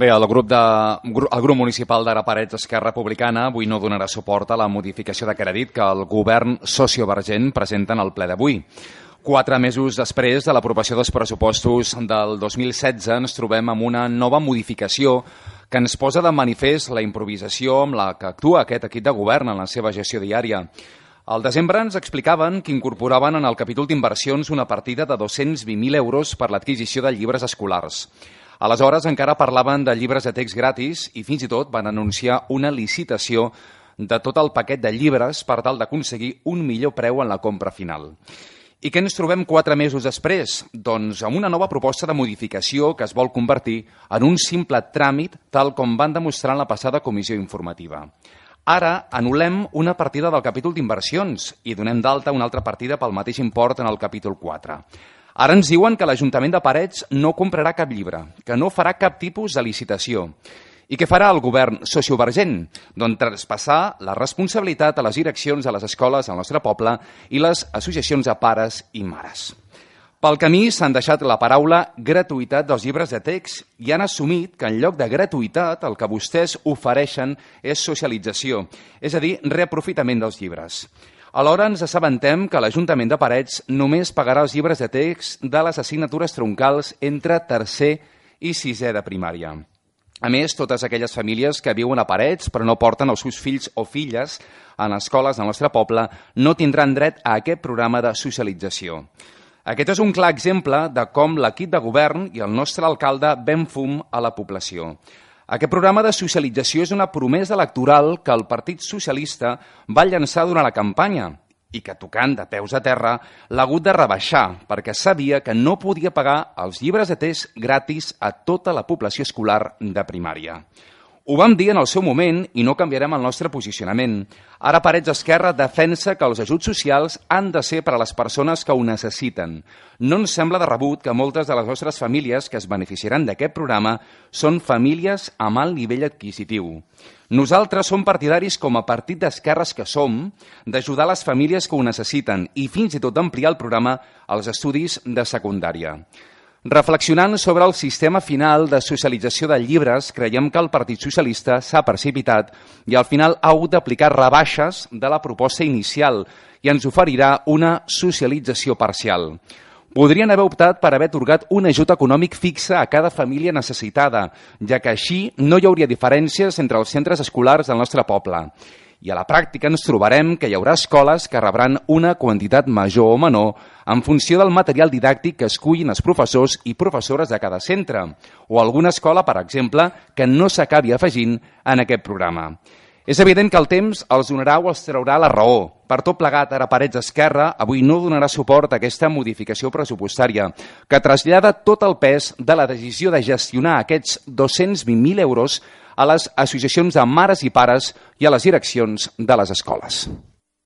Bé, el grup, de, el grup municipal d'Ara Parets Esquerra Republicana avui no donarà suport a la modificació de crèdit que el govern sociovergent presenta en el ple d'avui. Quatre mesos després de l'aprovació dels pressupostos del 2016 ens trobem amb una nova modificació que ens posa de manifest la improvisació amb la que actua aquest equip de govern en la seva gestió diària. Al desembre ens explicaven que incorporaven en el capítol d'inversions una partida de 220.000 euros per l'adquisició de llibres escolars. Aleshores encara parlaven de llibres de text gratis i fins i tot van anunciar una licitació de tot el paquet de llibres per tal d'aconseguir un millor preu en la compra final. I què ens trobem quatre mesos després? Doncs amb una nova proposta de modificació que es vol convertir en un simple tràmit tal com van demostrar en la passada comissió informativa. Ara anul·lem una partida del capítol d'inversions i donem d'alta una altra partida pel mateix import en el capítol 4. Ara ens diuen que l'Ajuntament de Parets no comprarà cap llibre, que no farà cap tipus de licitació. I què farà el govern sociovergent? Doncs traspassar la responsabilitat a les direccions de les escoles al nostre poble i les associacions de pares i mares. Pel camí s'han deixat la paraula gratuïtat dels llibres de text i han assumit que en lloc de gratuïtat el que vostès ofereixen és socialització, és a dir, reaprofitament dels llibres. Alhora ens assabentem que l'Ajuntament de Parets només pagarà els llibres de text de les assignatures troncals entre tercer i sisè de primària. A més, totes aquelles famílies que viuen a Parets però no porten els seus fills o filles en escoles del nostre poble no tindran dret a aquest programa de socialització. Aquest és un clar exemple de com l'equip de govern i el nostre alcalde ven fum a la població. Aquest programa de socialització és una promesa electoral que el Partit Socialista va llançar durant la campanya i que, tocant de peus a terra, l'ha hagut de rebaixar perquè sabia que no podia pagar els llibres de test gratis a tota la població escolar de primària. Ho vam dir en el seu moment i no canviarem el nostre posicionament. Ara Parets Esquerra defensa que els ajuts socials han de ser per a les persones que ho necessiten. No ens sembla de rebut que moltes de les nostres famílies que es beneficiaran d'aquest programa són famílies amb alt nivell adquisitiu. Nosaltres som partidaris, com a partit d'esquerres que som, d'ajudar les famílies que ho necessiten i fins i tot d'ampliar el programa als estudis de secundària. Reflexionant sobre el sistema final de socialització de llibres, creiem que el Partit Socialista s'ha precipitat i al final ha hagut d'aplicar rebaixes de la proposta inicial i ens oferirà una socialització parcial. Podrien haver optat per haver atorgat un ajut econòmic fixe a cada família necessitada, ja que així no hi hauria diferències entre els centres escolars del nostre poble i a la pràctica ens trobarem que hi haurà escoles que rebran una quantitat major o menor en funció del material didàctic que escullin els professors i professores de cada centre, o alguna escola, per exemple, que no s'acabi afegint en aquest programa. És evident que el temps els donarà o els traurà la raó. Per tot plegat, ara Parets Esquerra avui no donarà suport a aquesta modificació pressupostària, que trasllada tot el pes de la decisió de gestionar aquests 220.000 euros a les associacions de mares i pares i a les direccions de les escoles.